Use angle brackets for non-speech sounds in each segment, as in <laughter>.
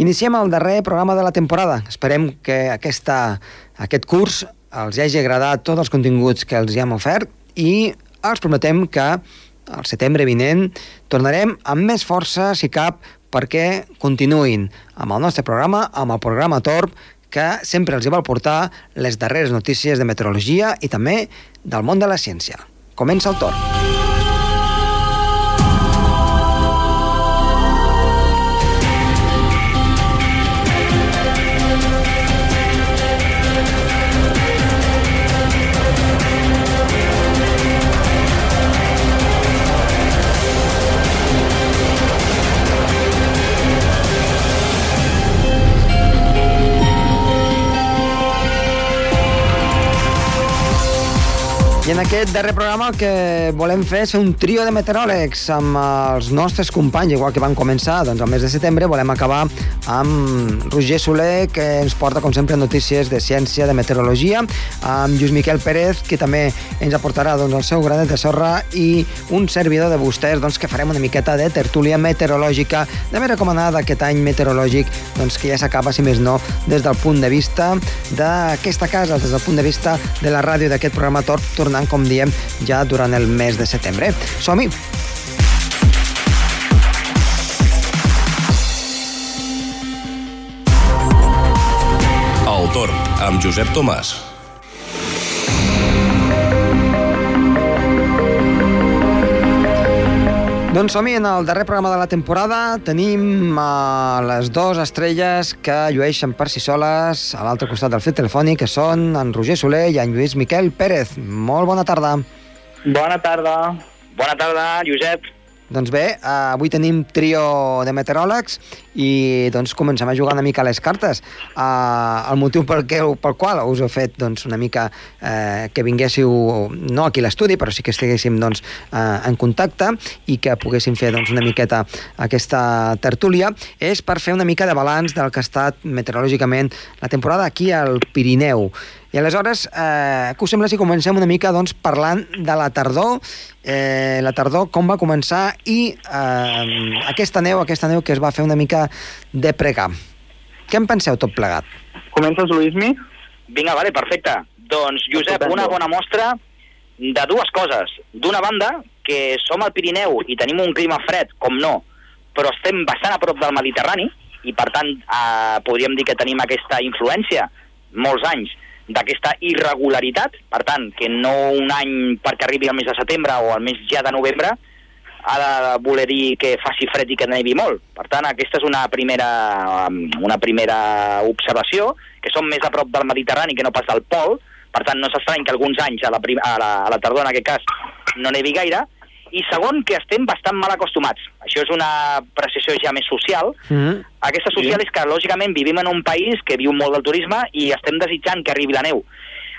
Iniciem el darrer programa de la temporada. Esperem que aquesta, aquest curs els hagi agradat tots els continguts que els hi hem ofert i els prometem que al setembre vinent tornarem amb més força, si cap, perquè continuïn amb el nostre programa, amb el programa Torb, que sempre els hi vol portar les darreres notícies de meteorologia i també del món de la ciència. Comença el Torb. En aquest darrer programa el que volem fer és un trio de meteoròlegs amb els nostres companys, igual que van començar doncs, el mes de setembre, volem acabar amb Roger Soler, que ens porta, com sempre, notícies de ciència, de meteorologia, amb Lluís Miquel Pérez, que també ens aportarà doncs, el seu granet de sorra, i un servidor de vostès, doncs, que farem una miqueta de tertúlia meteorològica, de més recomanada aquest any meteorològic, doncs, que ja s'acaba, si més no, des del punt de vista d'aquesta casa, des del punt de vista de la ràdio d'aquest programa Torp, tornant tornant, com diem, ja durant el mes de setembre. Som-hi! El Torb, amb Josep Tomàs. Doncs som en el darrer programa de la temporada. Tenim uh, les dues estrelles que llueixen per si soles a l'altre costat del fet telefònic, que són en Roger Soler i en Lluís Miquel Pérez. Molt bona tarda. Bona tarda. Bona tarda, Josep. Doncs bé, eh, avui tenim trio de meteoròlegs i doncs comencem a jugar una mica a les cartes. Eh, el motiu pel, que, pel qual us he fet doncs, una mica eh, que vinguéssiu, no aquí a l'estudi, però sí que estiguéssim doncs, eh, en contacte i que poguéssim fer doncs, una miqueta aquesta tertúlia, és per fer una mica de balanç del que ha estat meteorològicament la temporada aquí al Pirineu. I aleshores, eh, que us sembla si comencem una mica doncs, parlant de la tardor, eh, la tardor com va començar i eh, aquesta neu, aquesta neu que es va fer una mica de pregar. Què en penseu tot plegat? Comences, Luismi? Vinga, vale, perfecte. Doncs, Josep, una bona mostra de dues coses. D'una banda, que som al Pirineu i tenim un clima fred, com no, però estem bastant a prop del Mediterrani, i per tant eh, podríem dir que tenim aquesta influència molts anys d'aquesta irregularitat, per tant, que no un any perquè arribi al mes de setembre o al mes ja de novembre ha de voler dir que faci fred i que nevi molt. Per tant, aquesta és una primera, una primera observació, que som més a prop del Mediterrani que no pas del Pol, per tant, no s'estrany que alguns anys, a la, a la, a la tardor en aquest cas, no nevi gaire, i segon, que estem bastant mal acostumats. Això és una precisió ja més social. Mm -hmm. Aquesta social sí. és que, lògicament, vivim en un país que viu molt del turisme i estem desitjant que arribi la neu.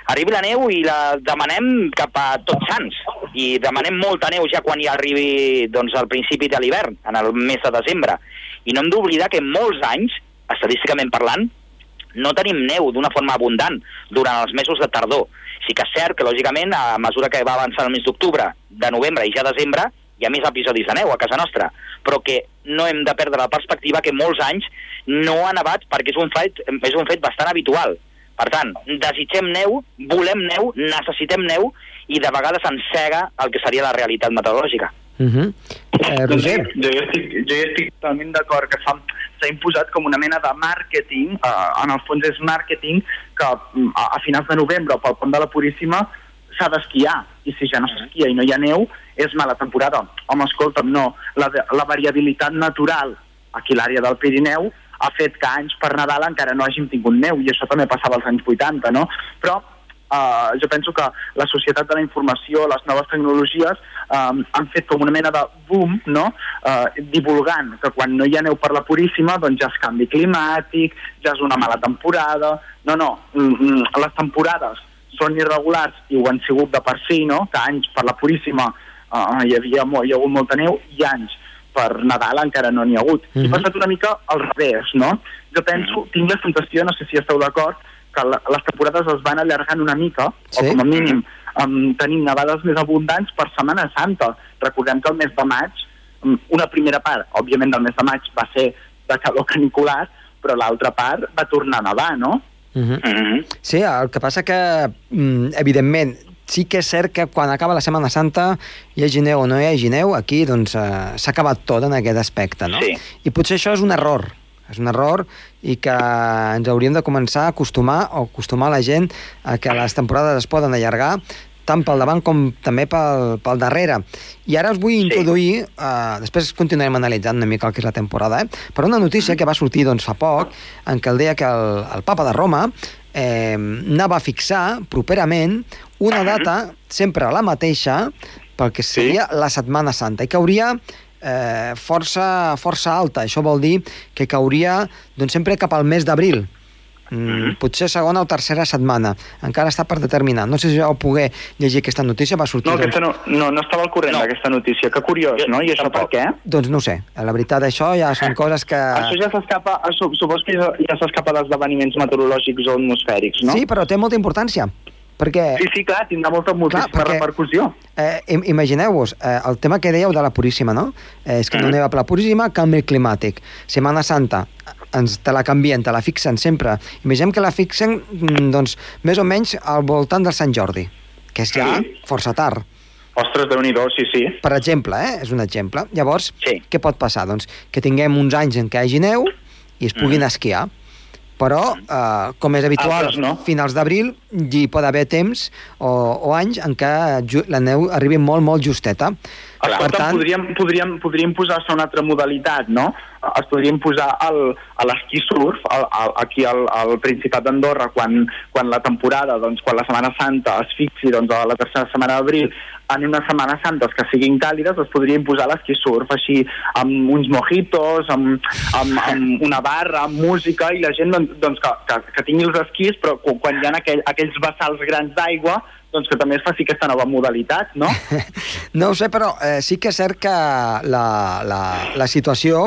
Arribi la neu i la demanem cap a tots sants. I demanem molta neu ja quan hi arribi doncs, al principi de l'hivern, en el mes de desembre. I no hem d'oblidar que molts anys, estadísticament parlant, no tenim neu d'una forma abundant durant els mesos de tardor. Sí que és cert que, lògicament, a mesura que va avançar el mes d'octubre, de novembre i ja desembre, hi ha més episodis de neu a casa nostra, però que no hem de perdre la perspectiva que molts anys no ha nevat perquè és un fet, és un fet bastant habitual. Per tant, desitgem neu, volem neu, necessitem neu i de vegades ens cega el que seria la realitat meteorològica. Uh -huh. eh, Roger? Jo, jo, estic, jo estic totalment d'acord que s'ha imposat com una mena de màrqueting, eh, en el fons és màrqueting que mm, a, a finals de novembre pel pont de la Puríssima s'ha d'esquiar, i si ja no s'esquia i no hi ha neu, és mala temporada. Home, escolta'm, no, la, la variabilitat natural aquí l'àrea del Pirineu ha fet que anys per Nadal encara no hàgim tingut neu, i això també passava als anys 80, no? Però Uh, jo penso que la societat de la informació, les noves tecnologies, um, han fet com una mena de boom, no?, uh, divulgant que quan no hi ha neu per la Puríssima, doncs ja és canvi climàtic, ja és una mala temporada... No, no, mm, mm, les temporades són irregulars i ho han sigut de per si, no?, que anys per la Puríssima uh, hi, havia, hi ha hagut molta neu i anys per Nadal encara no n'hi ha hagut. Mm -hmm. I ha passat una mica al revés, no? Jo penso, tinc la sensació, no sé si esteu d'acord, que la, les temporades es van allargant una mica, sí? o com a mínim um, tenim nevades més abundants per Setmana Santa. Recordem que el mes de maig, um, una primera part, òbviament, del mes de maig va ser de calor canicular, però l'altra part va tornar a nevar, no? Uh -huh. Mm -hmm. Sí, el que passa que, mm, evidentment, sí que és cert que quan acaba la Setmana Santa, hi hagi neu o no hi hagi neu, aquí doncs eh, s'ha acabat tot en aquest aspecte, no? Sí. I potser això és un error, és un error i que ens hauríem de començar a acostumar o acostumar la gent a que les temporades es poden allargar tant pel davant com també pel, pel darrere. I ara us vull Sí. introduir, eh, després continuarem analitzant una mica el que és la temporada, eh? però una notícia que va sortir doncs, fa poc, en què el deia que el, el papa de Roma eh, anava a fixar properament una data sempre la mateixa pel que seria la Setmana Santa i que hauria eh, força, força alta. Això vol dir que cauria doncs, sempre cap al mes d'abril. Mm, potser segona o tercera setmana. Encara està per determinar. No sé si vau poder llegir aquesta notícia, va sortir... No, doncs, no, no, no estava al corrent No. d'aquesta notícia. Que curiós, Jo no? I això per què? doncs no ho sé. La veritat, això ja són coses que... Això ja s'escapa, su- supos que ja, ja s'escapa d'esdeveniments meteorològics o atmosfèrics, no? Sí, però té molta importància. Perquè sí, sí, clar, tindrà molta, moltíssima perquè- repercussió. Eh, im- Imagineu-vos, eh, el tema que dèieu de la Puríssima, no? Eh, és que no Mm. neva per la Puríssima, canvi climàtic. Setmana Santa, ens te la canvien, te la fixen sempre. Imaginem que la fixen, mm, doncs, més o menys al voltant del Sant Jordi, que és ja Sí. força tard. Ostres, déu nhi sí, sí. Per exemple, eh? és un exemple. Llavors, Sí. què pot passar? Doncs que tinguem uns anys en què hi hagi neu i es puguin esquiar. Però, eh, com és habitual, Altres no. finals d'abril hi pot haver temps o, o anys en què la neu arribi molt, molt justeta. Escolta, podríem, podríem, podríem posar-se una altra modalitat, no? Es podríem posar el, a l'esquí surf el, el, aquí al, al Principat d'Andorra quan, quan la temporada, doncs, quan la Setmana Santa es fixi doncs, a la tercera setmana d'abril en unes Setmanes Santes que siguin càlides es podria imposar l'esquí surf així amb uns mojitos, amb, amb, amb una barra, amb música i la gent doncs, doncs, que, que, que tingui els esquís però quan, hi ha aquell, aquells vessals grans d'aigua doncs que també es faci aquesta nova modalitat, no? <laughs> No ho sé, però eh, sí que és cert que la, la, la situació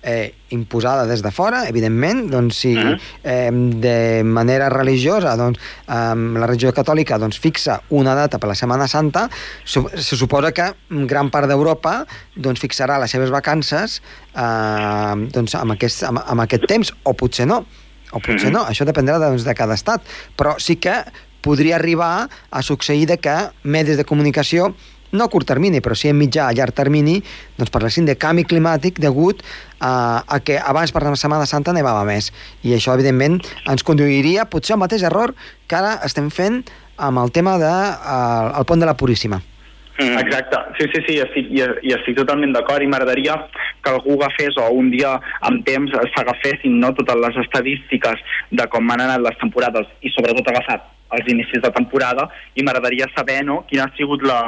eh, imposada des de fora, evidentment, doncs si eh, de manera religiosa doncs, eh, la religió catòlica doncs, fixa una data per la Setmana Santa, su se suposa que gran part d'Europa doncs, fixarà les seves vacances eh, doncs, amb, aquest, amb, amb aquest temps, o potser no, o potser no, això dependrà doncs, de cada estat, però sí que podria arribar a succeir de que medis de comunicació no a curt termini, però sí a mitjà, a llarg termini, doncs parlessin de canvi climàtic degut a, a que abans per la Setmana Santa nevava més. I això, evidentment, ens conduiria potser al mateix error que ara estem fent amb el tema del de, uh, el pont de la Puríssima. Mm. Exacte, sí, sí, sí, estic, i, i estic totalment d'acord i m'agradaria que algú agafés o un dia amb temps s'agafessin no, totes les estadístiques de com han anat les temporades i sobretot agafat els inicis de temporada i m'agradaria saber no, quina ha sigut la,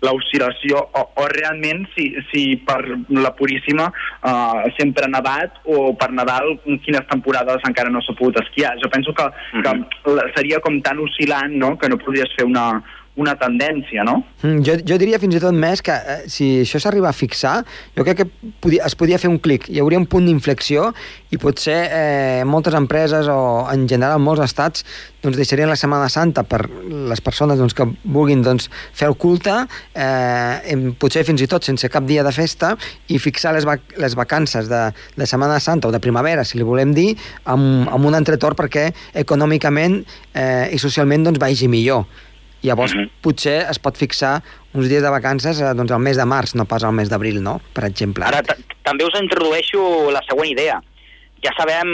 la oscil·lació o, o realment si, si per la Puríssima uh, sempre ha nevat o per Nadal quines temporades encara no s'ha pogut esquiar. Jo penso que, que la- seria com tan oscil·lant no, que no podries fer una, una tendència, no? Mm, jo, jo diria fins i tot més que eh, si això s'arriba a fixar, jo crec que podia, es podia fer un clic, hi hauria un punt d'inflexió i potser eh, moltes empreses o en general molts estats doncs deixarien la Setmana Santa per les persones doncs, que vulguin doncs, fer el culte, eh, potser fins i tot sense cap dia de festa i fixar les, vac les vacances de, de Setmana Santa o de primavera, si li volem dir, amb, amb un entretorn perquè econòmicament eh, i socialment doncs, vagi millor. Llavors, Mhm. potser es pot fixar uns dies de vacances eh, doncs, al mes de març, no pas al mes d'abril, no? Per exemple. Ara ta- també us introdueixo la següent idea. Ja sabem,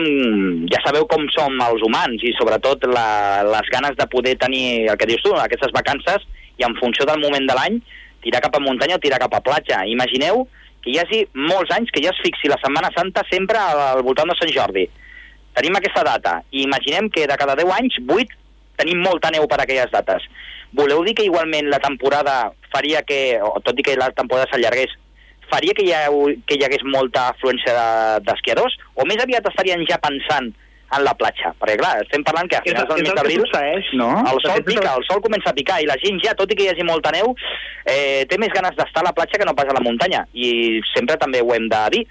ja sabeu com som els humans i sobretot la, les ganes de poder tenir el que dius tu, aquestes vacances i en funció del moment de l'any tirar cap a muntanya o tirar cap a platja. Imagineu que hi hagi molts anys que ja es fixi la Setmana Santa sempre al, al voltant de Sant Jordi. Tenim aquesta data i imaginem que de cada 10 anys, 8 tenim molta neu per aquelles dates. Voleu dir que igualment la temporada faria que, o tot i que la temporada s'allargués, faria que hi, ha, que hi hagués molta afluència de- d'esquiadors? O més aviat estarien ja pensant en la platja? Perquè, clar, estem parlant que a finals del mes d'abril no? el De sol pica, el sol comença a picar i la gent ja, tot i que hi hagi molta neu, eh, té més ganes d'estar a la platja que no pas a la muntanya. I sempre també ho hem de dir,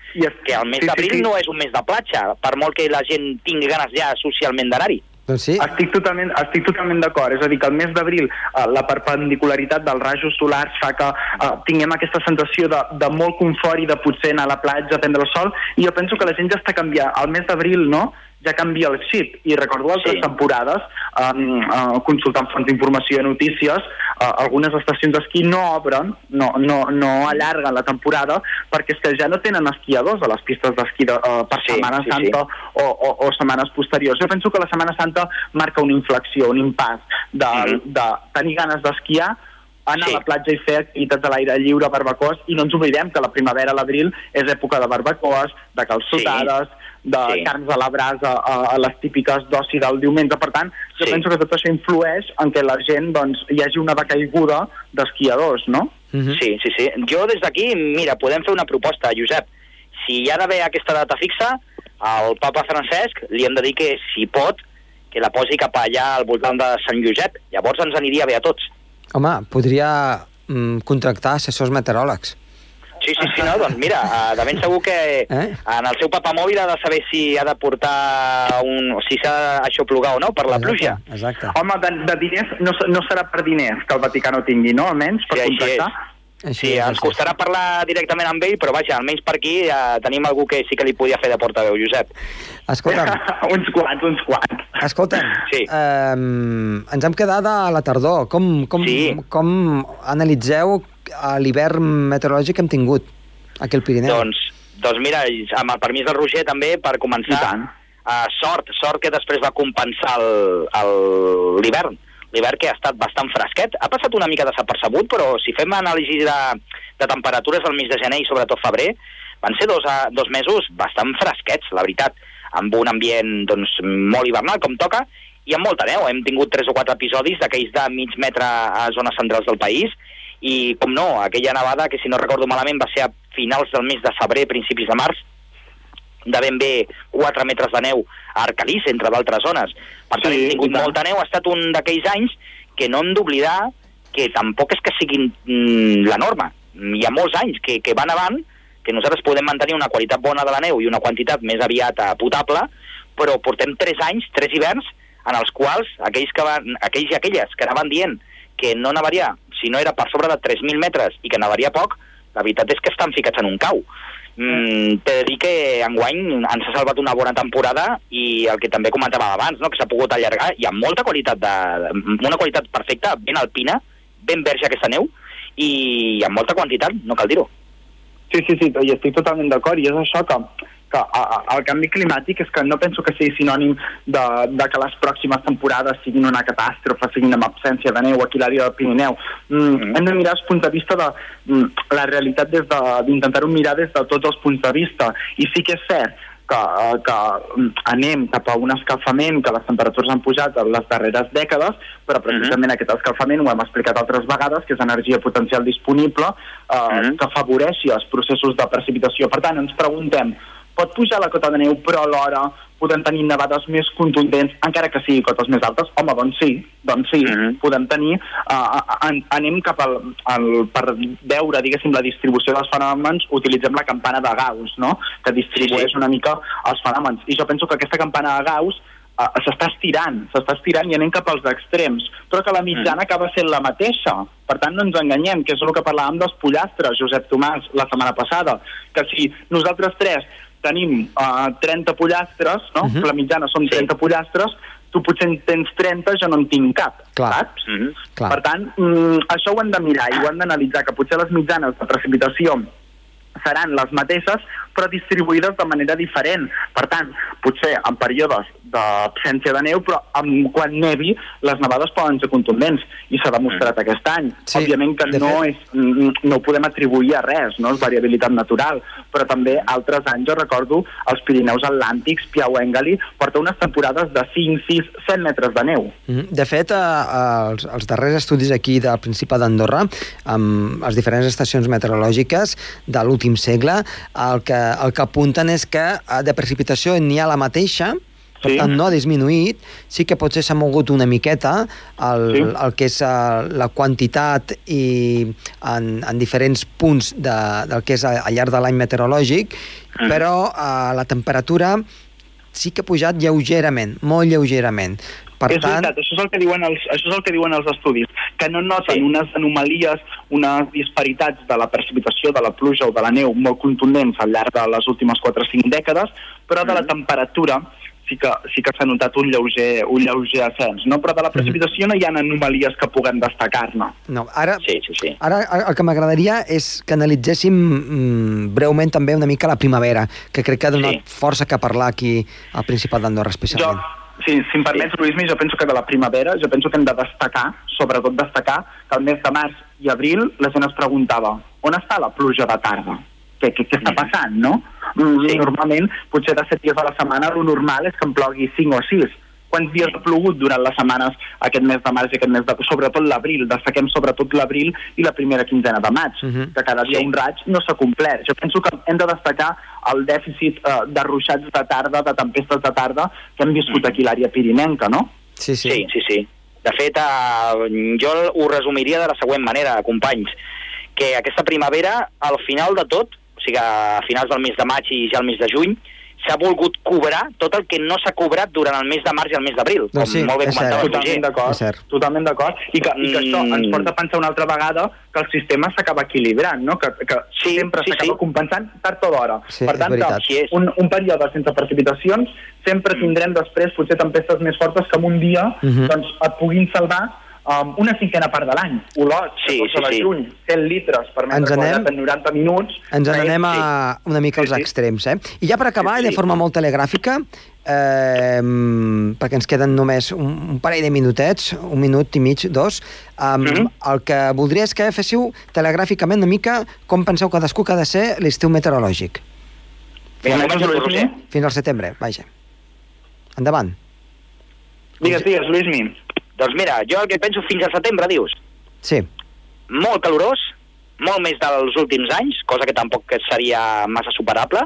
que el mes sí, sí, d'abril sí. no és un mes de platja, per molt que la gent tingui ganes ja socialment d'anar-hi. Doncs sí. Estic totalment, estic totalment d'acord. És a dir, que el mes d'abril eh, la perpendicularitat dels rajos solars fa que eh, tinguem aquesta sensació de, de molt confort i de potser anar a la platja, prendre el sol, i jo penso que la gent ja està canviant. El mes d'abril, no?, ja canvia el xip. I recordo altres Sí. temporades, um, uh, consultant fonts d'informació i notícies, uh, algunes estacions d'esquí no obren, no, no, no allarguen la temporada, perquè és que ja no tenen esquiadors a les pistes d'esquí de, uh, per Sí, Setmana sí, Santa o, o, o setmanes posteriors. Jo penso que la Setmana Santa marca una inflexió, un impàs de, Mhm. de tenir ganes d'esquiar, anar Sí. a la platja i fer activitats a l'aire lliure, barbacoes, i no ens oblidem que la primavera a l'abril és època de barbacoes, de calçotades, de Sí. carns a la brasa, a, a les típiques d'oci del diumenge. Per tant, jo Sí. penso que tot això influeix en què la gent doncs, hi hagi una decaiguda d'esquiadors, no? Mhm. Sí, sí, sí. Jo des d'aquí, mira, podem fer una proposta, Josep. Si hi ha d'haver aquesta data fixa, al papa Francesc li hem de dir que, si pot, que la posi cap allà al voltant de Sant Josep. Llavors ens aniria bé a tots. Home, podria mm, contractar assessors meteoròlegs. Sí, sí, sí, no, doncs mira, eh, de ben segur que Eh? en el seu papamòbil ha de saber si ha de portar un... o si s'ha d'aixoplugar o no per la pluja. Exacte. Home, de, de diners no, no serà per diners que el Vaticà no tingui, no? Almenys per Sí, així contractar. Així Sí, és, ens costarà parlar directament amb ell, però vaja, almenys per aquí ja tenim algú que sí que li podia fer de portaveu, Josep. Escolta'm, <laughs> uns quants, uns quants. Escolta'm, Sí. ehm, ens hem quedat a la tardor. Com, com, Sí. com analitzeu l'hivern meteorològic que hem tingut aquí al Pirineu? Doncs, doncs mira, amb el permís del Roger també, per començar, tant. uh, sort, sort que després va compensar l'hivern. L'hivern que ha estat bastant fresquet. Ha passat una mica desapercebut, però si fem anàlisi de, de temperatures del mes de gener i sobretot febrer, van ser dos, a, dos mesos bastant fresquets, la veritat, amb un ambient doncs, molt hivernal, com toca, i amb molta neu. Hem tingut tres o quatre episodis d'aquells de mig metre a zones centrals del país, i, com no, aquella nevada, que si no recordo malament va ser a finals del mes de febrer, principis de març, de ben bé 4 metres de neu a Arcalís, entre d'altres zones. Per tant, Sí, hem tingut molta neu, ha estat un d'aquells anys que no hem d'oblidar que tampoc és que siguin mm, la norma. Hi ha molts anys que, que van avant, que nosaltres podem mantenir una qualitat bona de la neu i una quantitat més aviat eh, potable, però portem 3 anys, 3 hiverns, en els quals aquells, que van, aquells i aquelles que anaven dient que no nevaria si no era per sobre de 3.000 metres i que nevaria poc, la veritat és que estan ficats en un cau. Mm, T'he de dir que enguany ens ha salvat una bona temporada i el que també comentàvem abans, no? que s'ha pogut allargar i amb molta qualitat, de, una qualitat perfecta, ben alpina, ben verge aquesta neu i amb molta quantitat, no cal dir-ho. Sí, sí, sí, i estic totalment d'acord, i és això que, que a, a, el canvi climàtic és que no penso que sigui sinònim de, de que les pròximes temporades siguin una catàstrofe, siguin amb absència de neu aquí a l'àrea del Pirineu. Mm, Mm. Hem de mirar els punts de vista de mm, la realitat des de d'intentar-ho mirar des de tots els punts de vista. I sí que és cert que, eh, que mm, anem cap a un escalfament, que les temperatures han pujat en les darreres dècades, però precisament aquest escalfament, ho hem explicat altres vegades, que és energia potencial disponible, eh, Mhm. que afavoreixi els processos de precipitació. Per tant, ens preguntem, pot pujar la cota de neu, però alhora podem tenir nevades més contundents, encara que sigui cotes més altes? Home, doncs sí, doncs sí, Mhm. podem tenir... Uh, an anem cap al, al... Per veure, diguéssim, la distribució dels fenòmens, utilitzem la campana de Gauss, no?, que distribueix Sí, sí. una mica els fenòmens. I jo penso que aquesta campana de Gauss uh, s'està estirant, s'està estirant i anem cap als extrems, però que la mitjana acaba sent la mateixa. Per tant, no ens enganyem, que és el que parlàvem dels pollastres, Josep Tomàs, la setmana passada, que si nosaltres tres tenim uh, 30 pollastres, no? Mhm. la mitjana són 30 pollastres, tu potser en tens 30, jo no en tinc cap, Clar. saps? Mm -hmm. Clar. Per tant, mm, això ho hem de mirar i ho hem d'analitzar, que potser les mitjanes de precipitació seran les mateixes, però distribuïdes de manera diferent. Per tant, potser en períodes d'absència de neu, però en, quan nevi, les nevades poden ser contundents, i s'ha demostrat Mm. aquest any. Sí, Òbviament que no, fet- és, mm, no ho podem atribuir a res, no? és variabilitat natural, però també altres anys, jo recordo, els Pirineus Atlàntics, Piauengali, porta unes temporades de 5, 6, 7 metres de neu. Mhm. De fet, eh, els, els darrers estudis aquí del Principat d'Andorra, amb les diferents estacions meteorològiques de l'últim segle, el que, el que apunten és que eh, de precipitació n'hi ha la mateixa, per Sí. tant no ha disminuït, sí que potser s'ha mogut una miqueta el, Sí. el que és uh, la quantitat i en, en diferents punts de, del que és al llarg de l'any meteorològic, Mm. però uh, la temperatura sí que ha pujat lleugerament, molt lleugerament. Per és tant, veritat, això és, el que diuen els, això és el que diuen els estudis, que no noten Sí. unes anomalies, unes disparitats de la precipitació, de la pluja o de la neu molt contundents al llarg de les últimes 4 o 5 dècades, però de la temperatura sí que, sí que s'ha notat un lleuger, un lleuger ascens, no? però de la precipitació no hi ha anomalies que puguem destacar-ne. no, ara, Sí, sí, sí. Ara el que m'agradaria és que analitzéssim mm, breument també una mica la primavera, que crec que ha donat Sí. força que parlar aquí al Principat d'Andorra Jo, especialment. Si, si em permets, Luismi, jo penso que de la primavera, jo penso que hem de destacar, sobretot destacar, que el mes de març i abril la gent es preguntava on està la pluja de tarda? Què, què, què està passant, no? Mm, Sí. Normalment, potser de 7 dies a la setmana, el normal és que en plogui 5 o 6. Quants dies ha plogut durant les setmanes aquest mes de març i aquest mes de... Sobretot l'abril, destaquem sobretot l'abril i la primera quinzena de maig, Mhm. que cada dia Sí. un raig no s'ha complert. Jo penso que hem de destacar el dèficit eh, de ruixats de tarda, de tempestes de tarda, que hem viscut aquí a l'àrea pirinenca, no? Sí, sí. Sí, sí, sí. De fet, eh, jo ho resumiria de la següent manera, companys, que aquesta primavera, al final de tot, o sigui, a finals del mes de maig i ja al mes de juny, s'ha volgut cobrar tot el que no s'ha cobrat durant el mes de març i el mes d'abril, com sí, molt bé és comentava cert. Totalment d'acord, totalment d'acord, i que, i que això Mm. ens porta a pensar una altra vegada que el sistema s'acaba equilibrant, no? que, que Sí, sempre sí, s'acaba sí. compensant tard o d'hora. Sí, per tant, que un, un període sense precipitacions sempre tindrem després potser tempestes més fortes que en un dia Mhm. doncs, et puguin salvar um, una cinquena part de l'any. Olot, Sí, 14 sí, sí. juny, 100 litres per Ens metre anem- quadrat en 90 minuts. Ens Eh, n'anem a una mica als Sí, sí. extrems, eh? I ja per acabar, Sí, i de sí. forma molt telegràfica, eh, perquè ens queden només un, un parell de minutets, un minut i mig, dos, um, Mhm. el que voldria és que féssiu telegràficament una mica com penseu cadascú que ha de ser l'estiu meteorològic. Vinga, comença tu, Luismi. Roger. Fins al setembre, vaja. Endavant. Digues, digues, Luismi. Doncs mira, jo el que penso fins al setembre, dius, Sí. molt calorós, molt més dels últims anys, cosa que tampoc seria massa superable,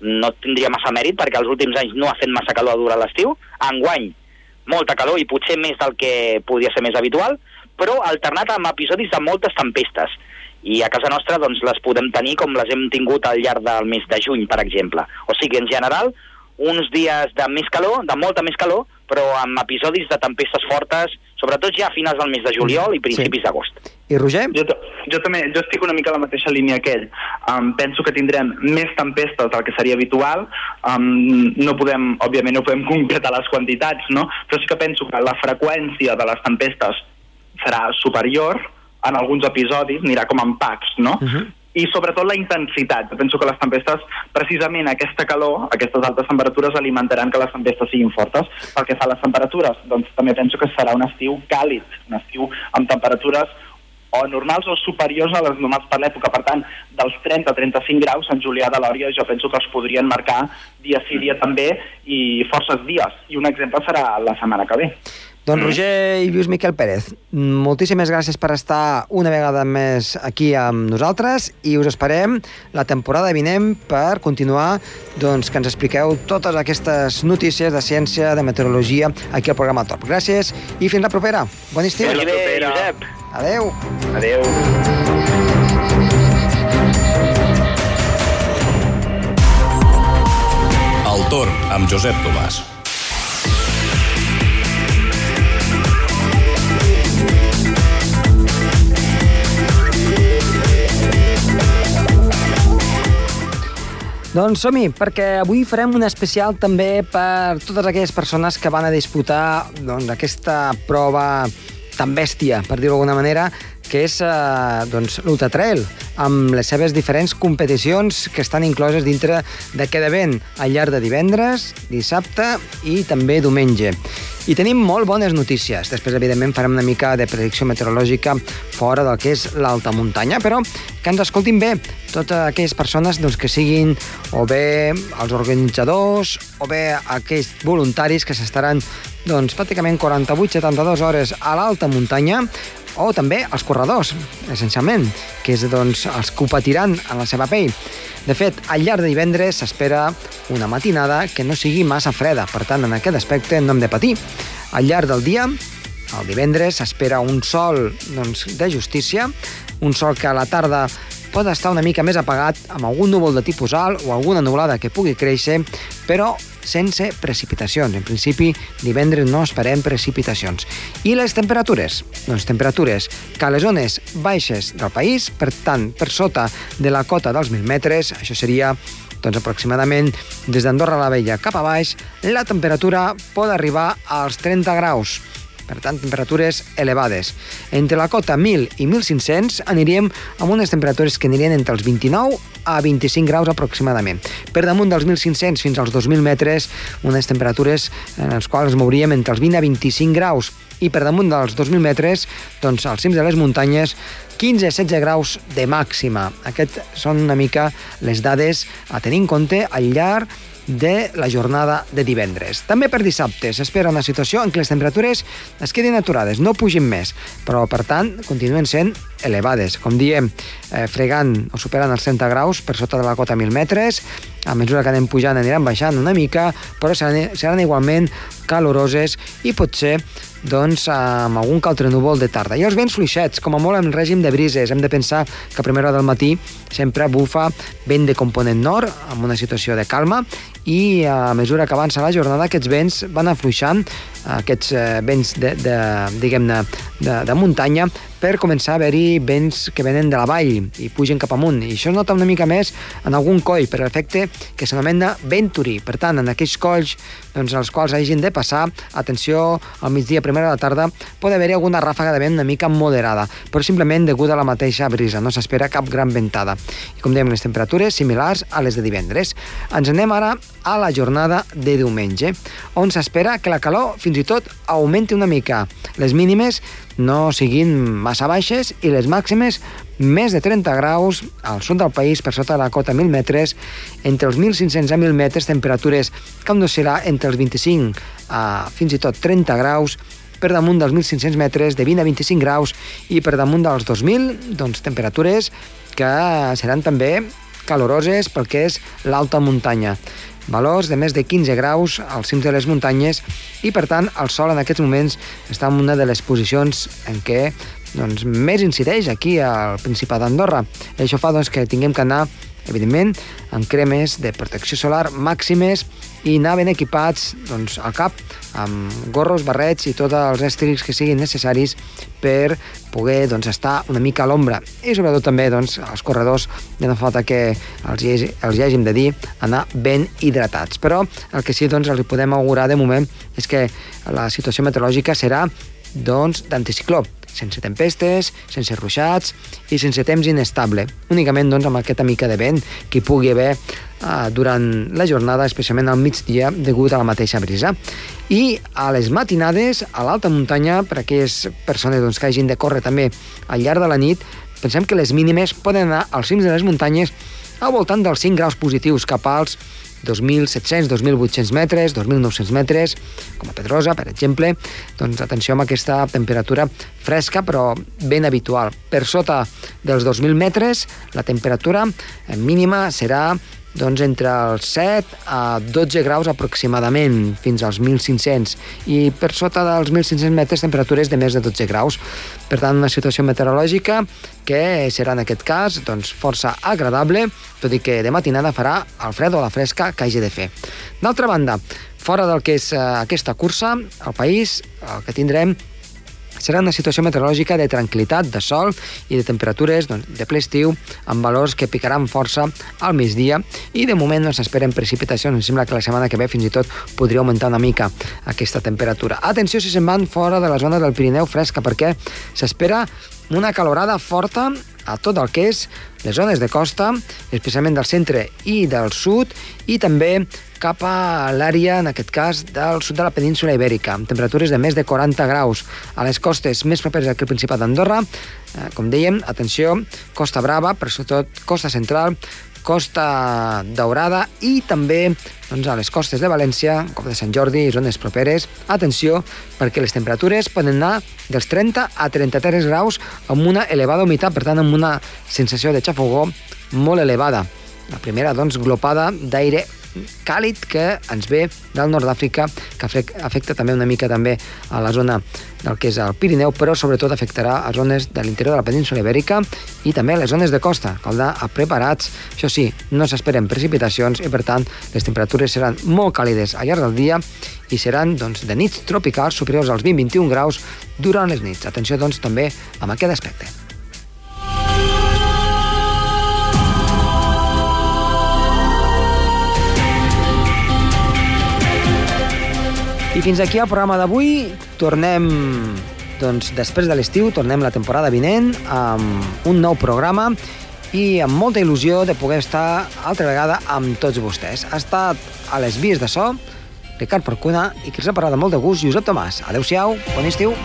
no tindria massa mèrit perquè els últims anys no ha fet massa calor durant l'estiu. Enguany, molta calor i potser més del que podria ser més habitual, però alternat amb episodis de moltes tempestes. I a casa nostra doncs, les podem tenir com les hem tingut al llarg del mes de juny, per exemple. O sigui, en general, uns dies de més calor, de molta més calor, però amb episodis de tempestes fortes, sobretot ja a finals del mes de juliol i principis Sí. d'agost. I Roger? Jo, jo també, jo estic una mica a la mateixa línia que ell. Um, penso que tindrem més tempestes del que seria habitual. Um, no podem, òbviament, no podem <laughs> concretar les quantitats, no? Però sí que penso que la freqüència de les tempestes serà superior en alguns episodis, anirà com en packs, no? Uh -huh. I sobretot la intensitat. Jo penso que les tempestes, precisament aquesta calor, aquestes altes temperatures alimentaran que les tempestes siguin fortes. Pel que fa a les temperatures, doncs també penso que serà un estiu càlid, un estiu amb temperatures o normals o superiors a les normals per l'època. Per tant, dels 30 a 35 graus en Julià de Lòria jo penso que els podrien marcar dia sí, dia també i forces dies. I un exemple serà la setmana que ve. Doncs Roger i Lluís Miquel Pérez, moltíssimes gràcies per estar una vegada més aquí amb nosaltres i us esperem la temporada vinent per continuar doncs, que ens expliqueu totes aquestes notícies de ciència, de meteorologia aquí al programa Top. Gràcies i fins la propera. Bon estiu. Fins la propera. Josep. Adeu. Adeu. El torn amb Josep Tomàs. Doncs som-hi, perquè avui farem un especial també per totes aquelles persones que van a disputar doncs, aquesta prova tan bèstia, per dir-ho d'alguna manera, que és eh, doncs, l'Ultra Trail, amb les seves diferents competicions que estan incloses dintre d'aquest event al llarg de divendres, dissabte i també diumenge. I tenim molt bones notícies. Després, evidentment, farem una mica de predicció meteorològica fora del que és l'alta muntanya, però que ens escoltin bé totes aquelles persones doncs, que siguin o bé els organitzadors o bé aquells voluntaris que s'estaran doncs, pràcticament 48-72 hores a l'alta muntanya o també els corredors, essencialment, que és doncs, els que ho patiran en la seva pell. De fet, al llarg de divendres s'espera una matinada que no sigui massa freda, per tant, en aquest aspecte no hem de patir. Al llarg del dia, el divendres, s'espera un sol doncs, de justícia, un sol que a la tarda pot estar una mica més apagat, amb algun núvol de tipus alt o alguna nuvolada que pugui créixer, però sense precipitacions. En principi, divendres no esperem precipitacions. I les temperatures? Doncs temperatures que a les zones baixes del país, per tant, per sota de la cota dels 1.000 metres, això seria doncs aproximadament des d'Andorra la Vella cap a baix, la temperatura pot arribar als 30 graus. Per tant, temperatures elevades. Entre la cota 1.000 i 1.500 aniríem amb unes temperatures que anirien entre els 29 a 25 graus aproximadament. Per damunt dels 1.500 fins als 2.000 metres, unes temperatures en les quals mouríem entre els 20 a 25 graus i per damunt dels 2.000 metres, doncs als cims de les muntanyes, 15-16 graus de màxima. Aquests són una mica les dades a tenir en compte al llarg de la jornada de divendres. També per dissabte s'espera una situació en què les temperatures es quedin aturades, no pugin més, però per tant continuen sent elevades. Com diem, eh, fregant o superant els 30 graus per sota de la cota 1.000 metres, a mesura que anem pujant aniran baixant una mica, però seran, seran igualment caloroses i potser doncs, amb algun altre núvol de tarda. I els vents fluixets, com a molt en règim de brises. Hem de pensar que a primera hora del matí sempre bufa vent de component nord, amb una situació de calma, i a mesura que avança la jornada aquests vents van afluixant, aquests eh, vents de, de, diguem-ne de, de muntanya, per començar a haver-hi vents que venen de la vall i pugen cap amunt. I això es nota una mica més en algun coll, per l'efecte que s'anomena venturí. Per tant, en aquells colls doncs, els quals hagin de passar, atenció, al migdia, primera de la tarda, pot haver-hi alguna ràfaga de vent una mica moderada, però simplement degut a la mateixa brisa, no s'espera cap gran ventada. I com dèiem, les temperatures similars a les de divendres. Ens anem ara a la jornada de diumenge, on s'espera que la calor fins i tot augmenti una mica. Les mínimes no siguin massa baixes i les màximes més de 30 graus al sud del país per sota de la cota 1.000 metres, entre els 1.500 a 1.000 metres, temperatures que han d'oscil·lar entre els 25 a fins i tot 30 graus, per damunt dels 1.500 metres de 20 a 25 graus i per damunt dels 2.000, doncs temperatures que seran també caloroses pel que és l'alta muntanya valors de més de 15 graus als cims de les muntanyes i, per tant, el sol en aquests moments està en una de les posicions en què doncs, més incideix aquí al Principat d'Andorra. Això fa doncs, que tinguem que anar evidentment, amb cremes de protecció solar màximes i anar ben equipats doncs, al cap amb gorros, barrets i tots els estris que siguin necessaris per poder doncs, estar una mica a l'ombra. I sobretot també doncs, els corredors ja no falta que els els hi hàgim de dir anar ben hidratats. Però el que sí doncs, els podem augurar de moment és que la situació meteorològica serà doncs, d'anticicló sense tempestes, sense ruixats i sense temps inestable, únicament doncs, amb aquesta mica de vent que hi pugui haver eh, durant la jornada, especialment al migdia, degut a la mateixa brisa. I a les matinades, a l'alta muntanya, per a aquelles persones doncs, que hagin de córrer també al llarg de la nit, pensem que les mínimes poden anar als cims de les muntanyes al voltant dels 5 graus positius cap als 2.700, 2.800 metres, 2.900 metres, com a Pedrosa, per exemple, doncs atenció amb aquesta temperatura fresca però ben habitual. Per sota dels 2.000 metres, la temperatura mínima serà doncs entre els 7 a 12 graus aproximadament, fins als 1.500, i per sota dels 1.500 metres temperatures de més de 12 graus. Per tant, una situació meteorològica que serà en aquest cas doncs, força agradable, tot i que de matinada farà el fred o la fresca que hagi de fer. D'altra banda, fora del que és eh, aquesta cursa, al país el que tindrem serà una situació meteorològica de tranquil·litat, de sol i de temperatures doncs, de ple estiu amb valors que picaran força al migdia i de moment no s'esperen precipitacions. Em sembla que la setmana que ve fins i tot podria augmentar una mica aquesta temperatura. Atenció si se'n van fora de la zona del Pirineu fresca perquè s'espera una calorada forta a tot el que és les zones de costa, especialment del centre i del sud, i també cap a l'àrea, en aquest cas, del sud de la península Ibèrica, amb temperatures de més de 40 graus. A les costes més properes al Principat d'Andorra, eh, com dèiem, atenció, Costa Brava, però sobretot Costa Central, Costa Daurada i també doncs, a les costes de València, com de Sant Jordi i zones properes. Atenció, perquè les temperatures poden anar dels 30 a 33 graus amb una elevada humitat, per tant amb una sensació de xafogó molt elevada. La primera, doncs, glopada d'aire càlid que ens ve del nord d'Àfrica, que afecta també una mica també a la zona del que és el Pirineu, però sobretot afectarà a zones de l'interior de la península ibèrica i també a les zones de costa. Cal anar preparats. Això sí, no s'esperen precipitacions i, per tant, les temperatures seran molt càlides al llarg del dia i seran doncs, de nits tropicals superiors als 20-21 graus durant les nits. Atenció, doncs, també amb aquest aspecte. I fins aquí el programa d'avui. Tornem, doncs, després de l'estiu, tornem la temporada vinent amb un nou programa i amb molta il·lusió de poder estar altra vegada amb tots vostès. Ha estat a les vies de so Ricard Porcuna i parlat amb molt de gust, Josep Tomàs. Adéu-siau, bon estiu.